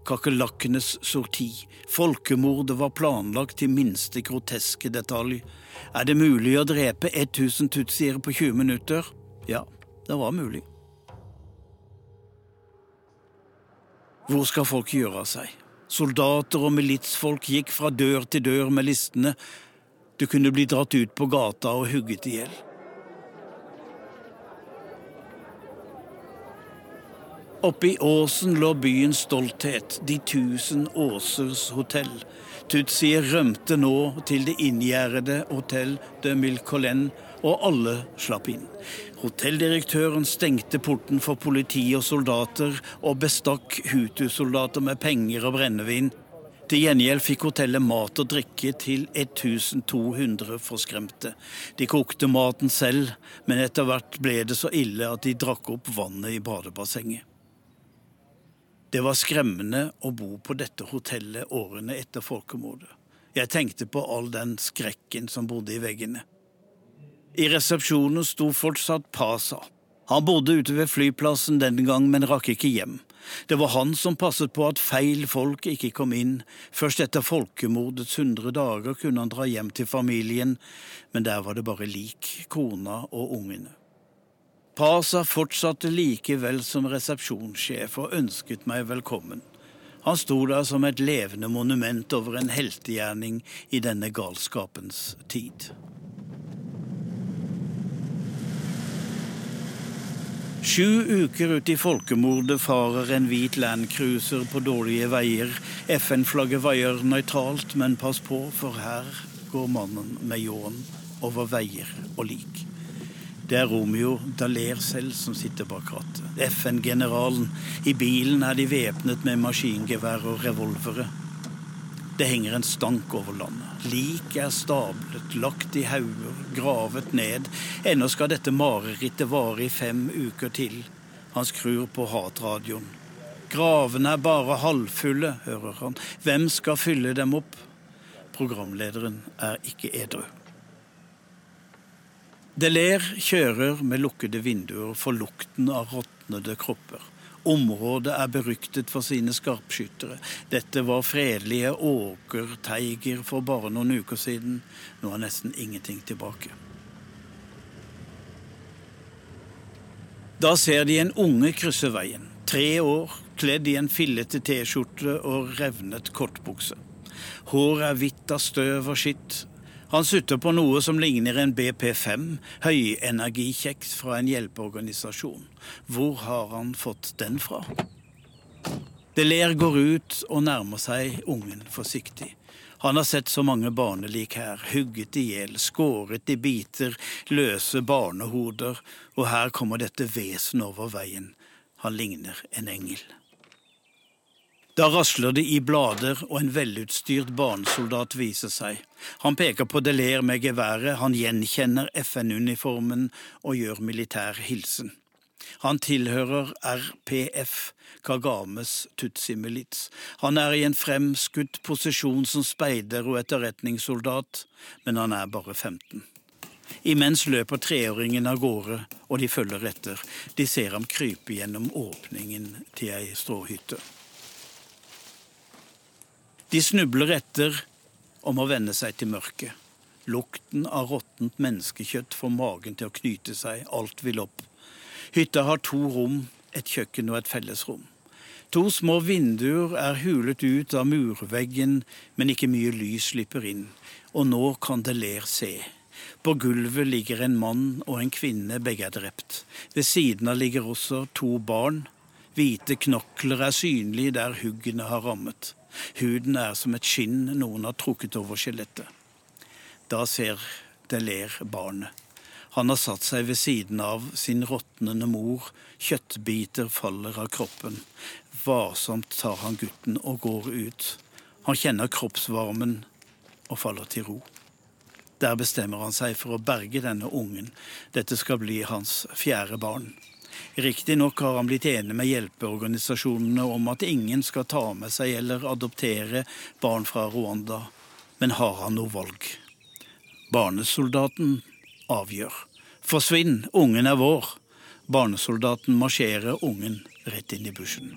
kakerlakkenes sorti. Folkemordet var planlagt til minste groteske detalj. Er det mulig å drepe 1000 tutsier på 20 minutter? Ja, det var mulig. Hvor skal folk gjøre av seg? Soldater og militsfolk gikk fra dør til dør med listene. Du kunne bli dratt ut på gata og hugget i hjel. Oppe i åsen lå byens stolthet, de tusen åsers hotell. Tutsier rømte nå til det inngjerdede Hotell de Milcolen, og alle slapp inn. Hotelldirektøren stengte porten for politi og soldater, og bestakk hutu-soldater med penger og brennevin. Til gjengjeld fikk hotellet mat og drikke til 1200 forskremte. De kokte maten selv, men etter hvert ble det så ille at de drakk opp vannet i badebassenget. Det var skremmende å bo på dette hotellet årene etter folkemordet. Jeg tenkte på all den skrekken som bodde i veggene. I resepsjonen sto fortsatt Pasa. Han bodde ute ved flyplassen den gang, men rakk ikke hjem. Det var han som passet på at feil folk ikke kom inn. Først etter folkemordets hundre dager kunne han dra hjem til familien, men der var det bare lik, kona og ungene. Pasa fortsatte likevel som resepsjonssjef og ønsket meg velkommen. Han sto der som et levende monument over en heltegjerning i denne galskapens tid. Sju uker ut i folkemordet farer en hvit landcruiser på dårlige veier. FN-flagget vaier nøytralt, men pass på, for her går mannen med ljåen over veier og lik. Det er Romeo Daler selv som sitter bak rattet. FN-generalen. I bilen er de væpnet med maskingevær og revolvere. Det henger en stank over landet. Lik er stablet, lagt i hauger, gravet ned. Ennå skal dette marerittet vare i fem uker til. Han skrur på hatradioen. Gravene er bare halvfulle, hører han. Hvem skal fylle dem opp? Programlederen er ikke edru. Deler kjører med lukkede vinduer for lukten av råtnede kropper. Området er beryktet for sine skarpskyttere. Dette var fredelige åkerteiger for bare noen uker siden. Nå er nesten ingenting tilbake. Da ser de en unge krysse veien. Tre år, kledd i en fillete T-skjorte og revnet kortbukse. Håret er hvitt av støv og skitt, han sutter på noe som ligner en BP5, høyenergikjeks fra en hjelpeorganisasjon. Hvor har han fått den fra? Deler går ut og nærmer seg ungen forsiktig. Han har sett så mange barnelik her, hugget i hjel, skåret i biter, løse barnehoder, og her kommer dette vesenet over veien. Han ligner en engel. Da rasler det i blader, og en velutstyrt barnesoldat viser seg. Han peker på Deler med geværet, han gjenkjenner FN-uniformen og gjør militær hilsen. Han tilhører RPF, Kagames Tutsi-milits. Han er i en fremskutt posisjon som speider og etterretningssoldat, men han er bare 15. Imens løper treåringen av gårde, og de følger etter. De ser ham krype gjennom åpningen til ei stråhytte. De snubler etter og må venne seg til mørket. Lukten av råttent menneskekjøtt får magen til å knyte seg, alt vil opp. Hytta har to rom, et kjøkken og et fellesrom. To små vinduer er hulet ut av murveggen, men ikke mye lys slipper inn, og nå kan det ler se. På gulvet ligger en mann og en kvinne, begge er drept. Ved siden av ligger også to barn. Hvite knokler er synlige der huggene har rammet. Huden er som et skinn noen har trukket over skjelettet. Da ser Deler barnet. Han har satt seg ved siden av sin råtnende mor. Kjøttbiter faller av kroppen. Varsomt tar han gutten og går ut. Han kjenner kroppsvarmen og faller til ro. Der bestemmer han seg for å berge denne ungen. Dette skal bli hans fjerde barn. Riktignok har han blitt enig med hjelpeorganisasjonene om at ingen skal ta med seg eller adoptere barn fra Rwanda, men har han noe valg? Barnesoldaten avgjør. Forsvinn, ungen er vår. Barnesoldaten marsjerer ungen rett inn i bushen.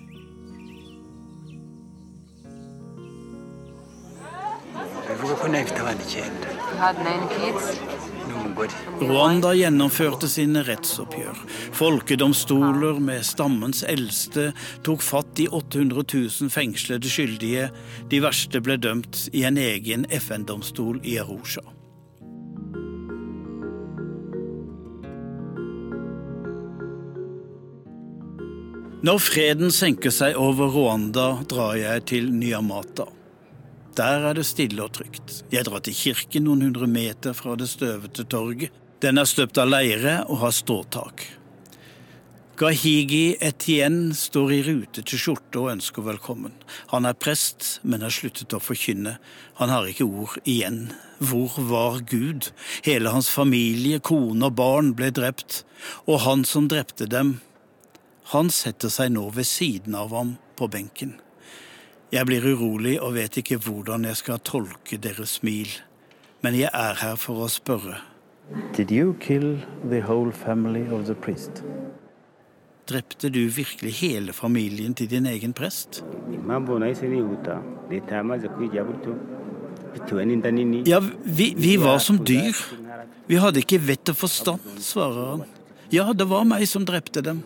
Rwanda gjennomførte sine rettsoppgjør. Folkedomstoler med stammens eldste tok fatt i 800 000 fengslede skyldige. De verste ble dømt i en egen FN-domstol i Arusha. Når freden senker seg over Rwanda, drar jeg til Nyamata. Der er det stille og trygt. Jeg drar til kirken noen hundre meter fra det støvete torget. Den er støpt av leire og har ståtak. Gahigi Etienne står i rute til skjorte og ønsker velkommen. Han er prest, men har sluttet å forkynne. Han har ikke ord igjen. Hvor var Gud? Hele hans familie, kone og barn ble drept, og han som drepte dem, han setter seg nå ved siden av ham på benken. Jeg blir urolig og vet ikke hvordan jeg skal tolke deres smil, men jeg er her for å spørre. Did you kill the whole family of the priest? Drepte du virkelig hele familien til din egen prest? Ja, vi, vi var som dyr. Vi hadde ikke vett og forstand, svarer han. Ja, det var meg som drepte dem.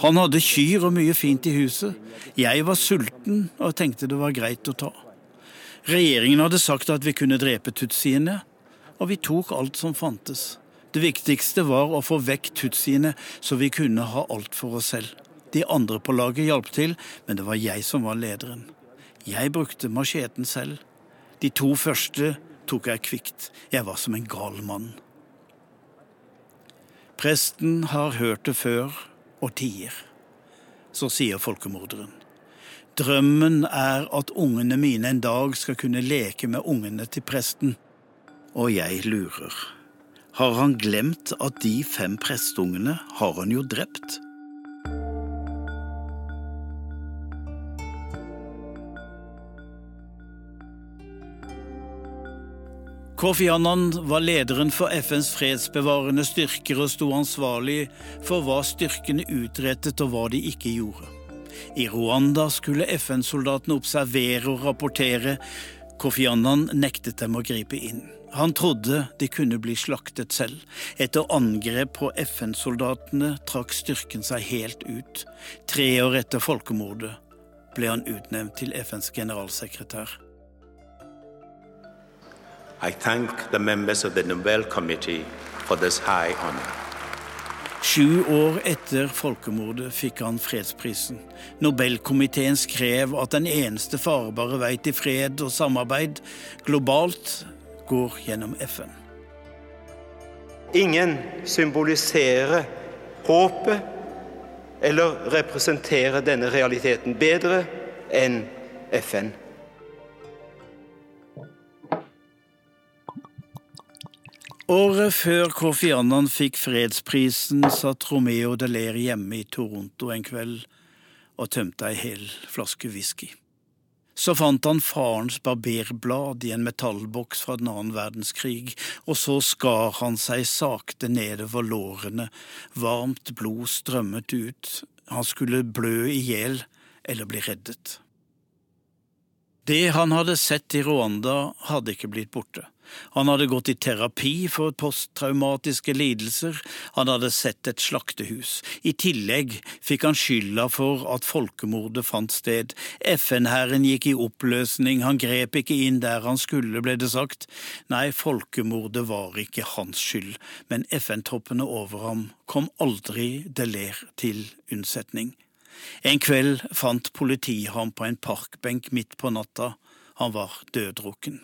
Han hadde kyr og mye fint i huset. Jeg var sulten og tenkte det var greit å ta. Regjeringen hadde sagt at vi kunne drepe tutsiene, og vi tok alt som fantes. Det viktigste var å få vekk tutsiene, så vi kunne ha alt for oss selv. De andre på laget hjalp til, men det var jeg som var lederen. Jeg brukte macheten selv. De to første tok jeg kvikt. Jeg var som en gal mann. Presten har hørt det før og tier. Så sier folkemorderen. Drømmen er at ungene mine en dag skal kunne leke med ungene til presten. Og jeg lurer. Har han glemt at de fem prestungene har han jo drept? Kofi Annan var lederen for FNs fredsbevarende styrker og sto ansvarlig for hva styrkene utrettet og hva de ikke gjorde. I Rwanda skulle FN-soldatene observere og rapportere. Kofi Annan nektet dem å gripe inn. Han trodde de kunne bli slaktet selv. Etter angrep på FN-soldatene trakk styrken seg helt ut. Tre år etter folkemordet ble han utnevnt til FNs generalsekretær. I thank the members of the Nobel Committee for this high honor. Sju år etter folkemordet fikk han fredsprisen. Nobelkomiteen skrev at den eneste farbare vei til fred og samarbeid globalt går gjennom FN. Ingen symboliserer håpet eller representerer denne realiteten bedre enn FN. Året før Kofi Annan fikk fredsprisen, satt Romeo Deler hjemme i Toronto en kveld og tømte ei hel flaske whisky. Så fant han farens barberblad i en metallboks fra den annen verdenskrig, og så skar han seg sakte nedover lårene, varmt blod strømmet ut, han skulle blø i hjel eller bli reddet. Det han hadde sett i Rwanda, hadde ikke blitt borte. Han hadde gått i terapi for posttraumatiske lidelser, han hadde sett et slaktehus. I tillegg fikk han skylda for at folkemordet fant sted. FN-hæren gikk i oppløsning, han grep ikke inn der han skulle, ble det sagt. Nei, folkemordet var ikke hans skyld, men FN-troppene over ham kom aldri Deler til unnsetning. En kveld fant politiet ham på en parkbenk midt på natta. Han var døddrukken.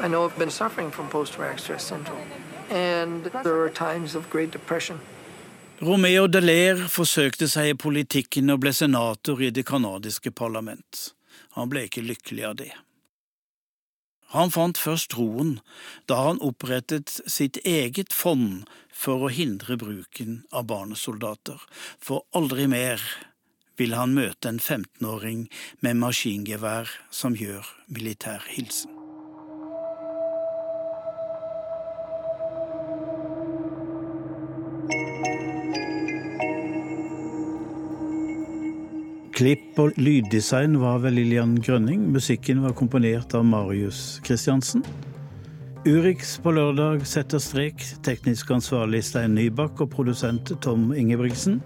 I know I've been suffering from post-traumatic stress syndrome, and there are times of great depression. Romeo Dallaire forsøkte seg i politikken og ble senator i det canadiske parlament. Han ble ikke lykkelig av det. Han fant først roen da han opprettet sitt eget fond for å hindre bruken av barnesoldater, for aldri mer vil han møte en 15-åring med maskingevær som gjør militær hilsen. Klipp og lyddesign var ved Lillian Grønning. Musikken var komponert av Marius Kristiansen. Urix på lørdag setter strek. Teknisk ansvarlig Stein Nybakk og produsent Tom Ingebrigtsen.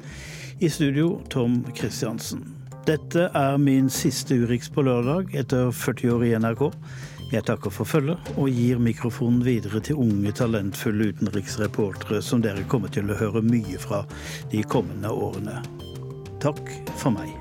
I studio Tom Kristiansen. Dette er min siste Urix på lørdag etter 40 år i NRK. Jeg takker for følget og gir mikrofonen videre til unge, talentfulle utenriksreportere som dere kommer til å høre mye fra de kommende årene. Takk for meg.